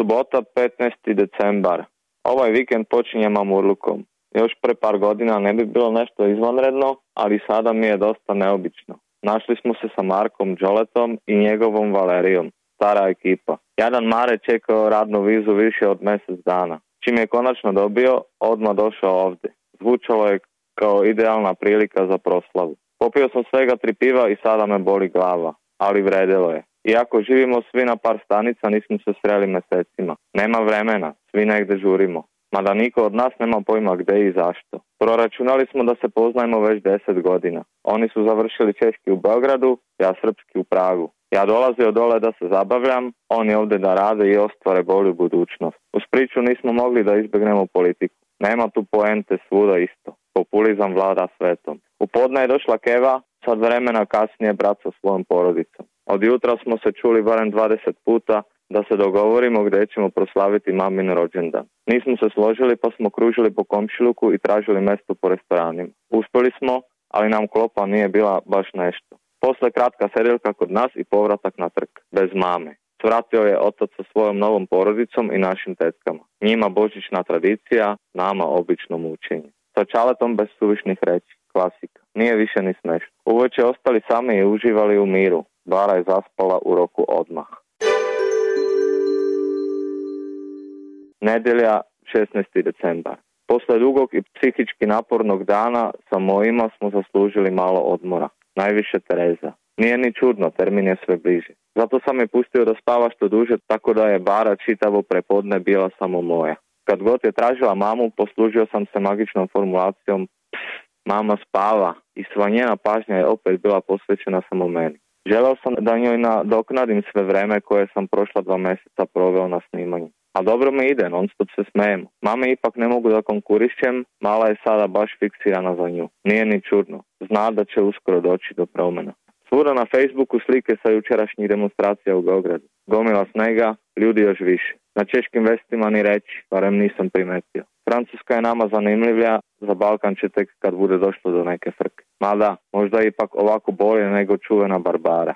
Subota 15. decembar. Ovaj vikend počinje mamurlukom. Još pre par godina ne bi bilo nešto izvanredno, ali sada mi je dosta neobično. Našli smo se sa Markom Đoletom i njegovom Valerijom, stara ekipa. Jadan Mare čekao radnu vizu više od mjesec dana. Čim je konačno dobio, odmah došao ovdje. Zvučalo je kao idealna prilika za proslavu. Popio sam svega tri piva i sada me boli glava, ali vredilo je. Iako živimo svi na par stanica, nismo se sreli mjesecima. Nema vremena, svi negdje žurimo. Mada niko od nas nema pojma gdje i zašto. Proračunali smo da se poznajemo već deset godina. Oni su završili češki u Beogradu, ja srpski u Pragu. Ja dolazio dole da se zabavljam, oni ovdje da rade i ostvare bolju budućnost. Uz priču nismo mogli da izbjegnemo politiku. Nema tu poente svuda isto. Populizam vlada svetom. U podne je došla Keva, sad vremena kasnije brat sa svojom porodicom. Od jutra smo se čuli barem 20 puta da se dogovorimo gdje ćemo proslaviti mamin rođendan. Nismo se složili pa smo kružili po komšiluku i tražili mjesto po restoranima. Uspjeli smo, ali nam klopa nije bila baš nešto. Posle kratka serilka kod nas i povratak na trg, bez mame. Svratio je otac sa svojom novom porodicom i našim tetkama. Njima božićna tradicija, nama obično mučenje. Sa čaletom bez suvišnih reći, klasika. Nije više ni smešno. Uveče ostali sami i uživali u miru. Bara je zaspala u roku odmah. Nedjelja 16. decembar. Posle dugog i psihički napornog dana sa mojima smo zaslužili malo odmora. Najviše Tereza. Nije ni čudno, termin je sve bliži. Zato sam je pustio da spava što duže, tako da je bara čitavo prepodne bila samo moja. Kad god je tražila mamu, poslužio sam se magičnom formulacijom mama spava i sva njena pažnja je opet bila posvećena samo meni. Želeo sam da njoj nadoknadim sve vreme koje sam prošla dva mjeseca proveo na snimanju. A dobro mi ide, non stop se smijemo. Mame ipak ne mogu da konkurišem, mala je sada baš fiksirana za nju. Nije ni čudno. Zna da će uskoro doći do promjena. Svuda na Facebooku slike sa jučerašnjih demonstracija u Beogradu. Gomila snega, ljudi još više. Na češkim vestima ni reći, barem nisam primetio. Francuska je nama zanimljivija, za Balkan će tek kad bude došlo do neke frke. Mada, možda ipak ovako bolje nego čuvena Barbara.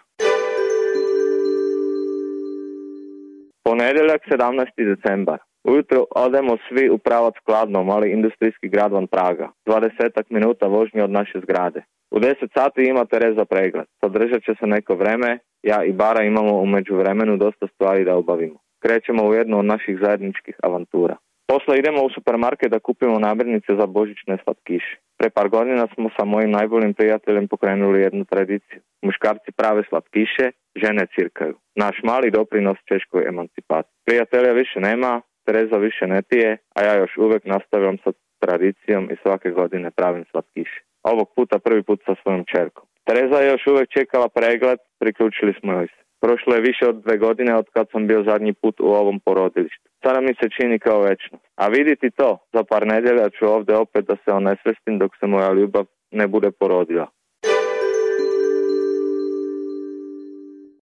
Ponedjeljak 17. decembar. Ujutro odemo svi u pravac Kladno, mali industrijski grad van Praga. 20 minuta vožnje od naše zgrade. U 10 sati ima Tereza pregled. Sadržat će se neko vreme, ja i Bara imamo u međuvremenu dosta stvari da obavimo. Krećemo u jednu od naših zajedničkih avantura. Posle idemo u supermarket da kupimo namirnice za božićne slatkiše. Pre par godina smo sa mojim najboljim prijateljem pokrenuli jednu tradiciju. Muškarci prave slatkiše, žene cirkaju. Naš mali doprinos češkoj emancipaciji. Prijatelja više nema, Tereza više ne pije, a ja još uvijek nastavljam sa tradicijom i svake godine pravim slatkiše. Ovog puta prvi put sa svojom čerkom. Tereza je još uvijek čekala pregled, priključili smo joj se. Prošlo je više od dve godine od kad sam bio zadnji put u ovom porodilištu. Sada mi se čini kao večnost. A viditi to, za par nedjelja ću ovdje opet da se onesvestim dok se moja ljubav ne bude porodila.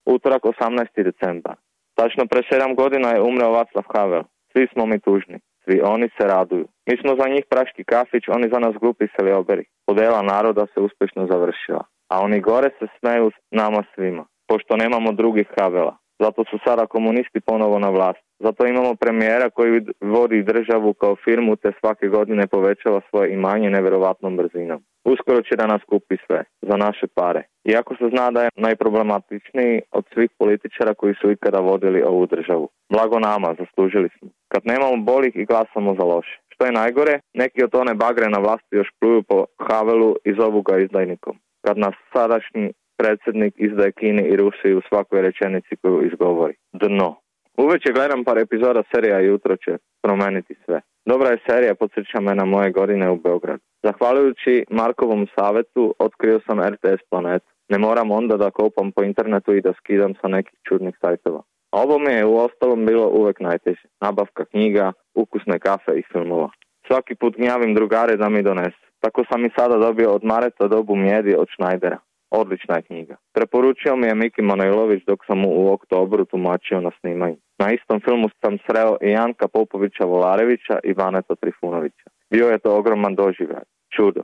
Utorak 18. decembar. Tačno pre sedam godina je umreo Vaclav Havel. Svi smo mi tužni. Svi oni se raduju. Mi smo za njih praški kafić, oni za nas glupi selioberi. Podela naroda se uspješno završila. A oni gore se smeju nama svima pošto nemamo drugih Havela. Zato su sada komunisti ponovo na vlast. Zato imamo premijera koji vodi državu kao firmu te svake godine povećava svoje imanje nevjerovatnom brzinom. Uskoro će da nas kupi sve, za naše pare. Iako se zna da je najproblematičniji od svih političara koji su ikada vodili ovu državu. Blago nama, zaslužili smo. Kad nemamo bolih i glasamo za loše. Što je najgore, neki od one bagre na vlasti još pluju po Havelu i zovu ga izdajnikom. Kad nas sadašnji predsjednik izdaje Kini i Rusiji u svakoj rečenici koju izgovori. Dno. Uveće gledam par epizoda serija Jutro će promeniti sve. Dobra je serija, podsjeća me na moje godine u Beogradu. Zahvaljujući Markovom savjetu otkrio sam RTS planetu. Ne moram onda da kopam po internetu i da skidam sa nekih čudnih sajtova. Ovo mi je u ostalom bilo uvek najteže. Nabavka knjiga, ukusne kafe i filmova. Svaki put gnjavim drugare da mi donesu. Tako sam i sada dobio od Mareta dobu mjedi od Schneidera. Odlična je knjiga. Preporučio mi je Miki Manojlović dok sam mu u oktobru tumačio na snimanju. Na istom filmu sam sreo i Janka Popovića Volarevića i Vaneta Trifunovića. Bio je to ogroman doživljaj. Čudo.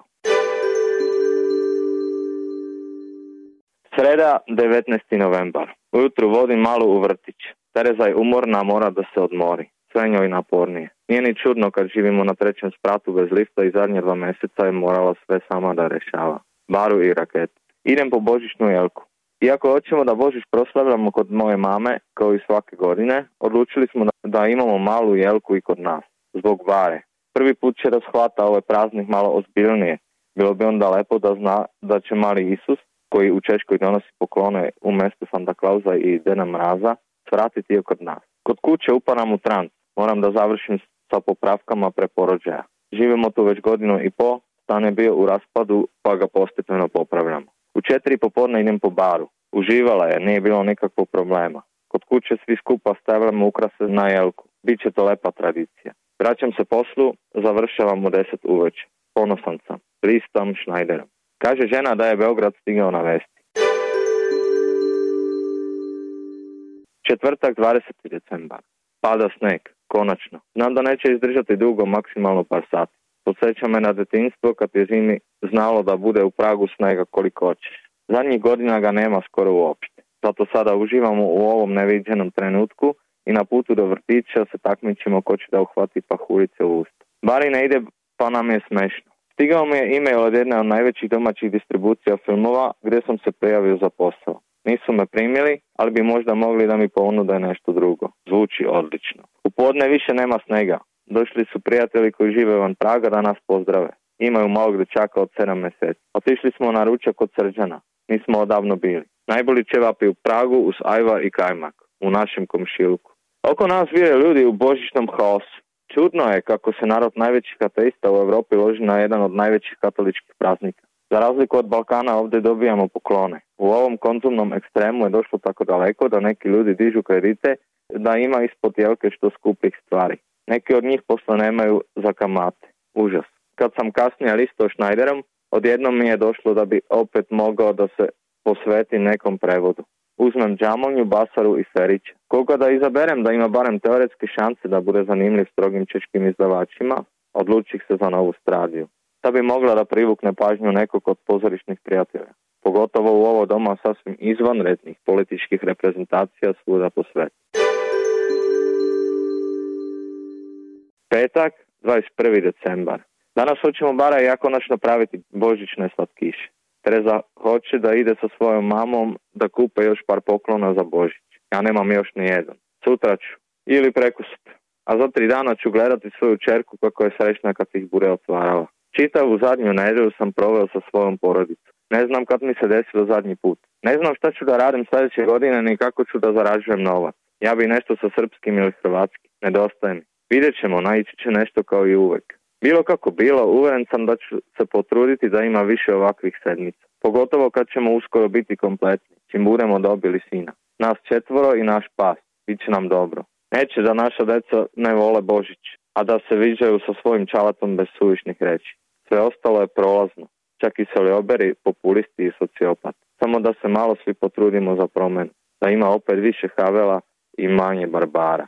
Sreda 19. novembar. Ujutru vodim malu u vrtić. Tereza je umorna, mora da se odmori. Sve njoj napornije. Nije ni čudno kad živimo na trećem spratu bez lifta i zadnje dva mjeseca je morala sve sama da rešava. Baru i raketu. Idem po božićnu jelku. Iako hoćemo da Božić proslavljamo kod moje mame, kao i svake godine, odlučili smo da imamo malu jelku i kod nas, zbog bare. Prvi put će da shvata ovaj praznik malo ozbiljnije. Bilo bi onda lepo da zna da će mali Isus, koji u Češkoj donosi poklone u mjestu Santa Clausa i Dena Mraza, svratiti je kod nas. Kod kuće uparam u trans, moram da završim sa popravkama preporođaja. Živimo tu već godinu i po, stan je bio u raspadu pa ga postepeno popravljamo. U četiri popodne idem po baru. Uživala je, nije bilo nikakvog problema. Kod kuće svi skupa stavljamo ukrase na jelku. Biće to lepa tradicija. Vraćam se poslu, završavam u deset uveče. Ponosan sam. Listam Schneiderom. Kaže žena da je Beograd stigao na vesti. Četvrtak 20. decembar. Pada sneg, konačno. Znam da neće izdržati dugo, maksimalno par sati. Podsjeća me na detinstvo kad je zimi znalo da bude u pragu snega koliko hoćeš. Zadnjih godina ga nema skoro uopšte. Zato sada uživamo u ovom neviđenom trenutku i na putu do vrtića se takmičimo ko će da uhvati pahurice u usta. Bari ne ide pa nam je smešno. Stigao mi je email od jedne od najvećih domaćih distribucija filmova gdje sam se prijavio za posao. Nisu me primili, ali bi možda mogli da mi ponude nešto drugo. Zvuči odlično. U podne više nema snega. Došli su prijatelji koji žive van Praga da nas pozdrave. Imaju malog dječaka od 7 mjeseci. Otišli smo na ručak od Srđana. Nismo odavno bili. Najbolji ćevapi u Pragu uz ajvar i kajmak. U našem komšilku. Oko nas vije ljudi u božićnom haosu. Čudno je kako se narod najvećih ateista u Europi loži na jedan od najvećih katoličkih praznika. Za razliku od Balkana ovdje dobijamo poklone. U ovom konzumnom ekstremu je došlo tako daleko da neki ljudi dižu kredite da ima ispod jelke što skupih stvari. Neki od njih posle nemaju za kamate. Užas. Kad sam kasnije listao Schneiderom, odjednom mi je došlo da bi opet mogao da se posveti nekom prevodu. Uzmem džamonju, basaru i ferića. Koga da izaberem da ima barem teoretske šanse da bude zanimljiv strogim češkim izdavačima, odlučih se za novu stradiju. Da bi mogla da privukne pažnju nekog od pozorišnih prijatelja. Pogotovo u ovo doma sasvim izvanrednih političkih reprezentacija svuda po svetu. Petak, 21. decembar. Danas hoćemo bara i ja konačno praviti božićne slatkiše. Tereza hoće da ide sa svojom mamom da kupe još par poklona za Božić. Ja nemam još ni jedan. Sutra ću. Ili preko A za tri dana ću gledati svoju čerku kako je srećna kad ih bude otvarala. u zadnju nedjelju sam proveo sa svojom porodicom. Ne znam kad mi se desilo zadnji put. Ne znam šta ću da radim sljedeće godine ni kako ću da zarađujem novac. Ja bi nešto sa srpskim ili hrvatskim. Nedostaje mi. Vidjet ćemo, naići će nešto kao i uvek. Bilo kako bilo, uveren sam da ću se potruditi da ima više ovakvih sedmica. Pogotovo kad ćemo uskoro biti kompletni, čim budemo dobili sina. Nas četvoro i naš pas, bit će nam dobro. Neće da naša deca ne vole Božić, a da se viđaju sa svojim čalatom bez suvišnih reći. Sve ostalo je prolazno, čak i oberi, populisti i sociopati. Samo da se malo svi potrudimo za promenu, da ima opet više havela i manje barbara.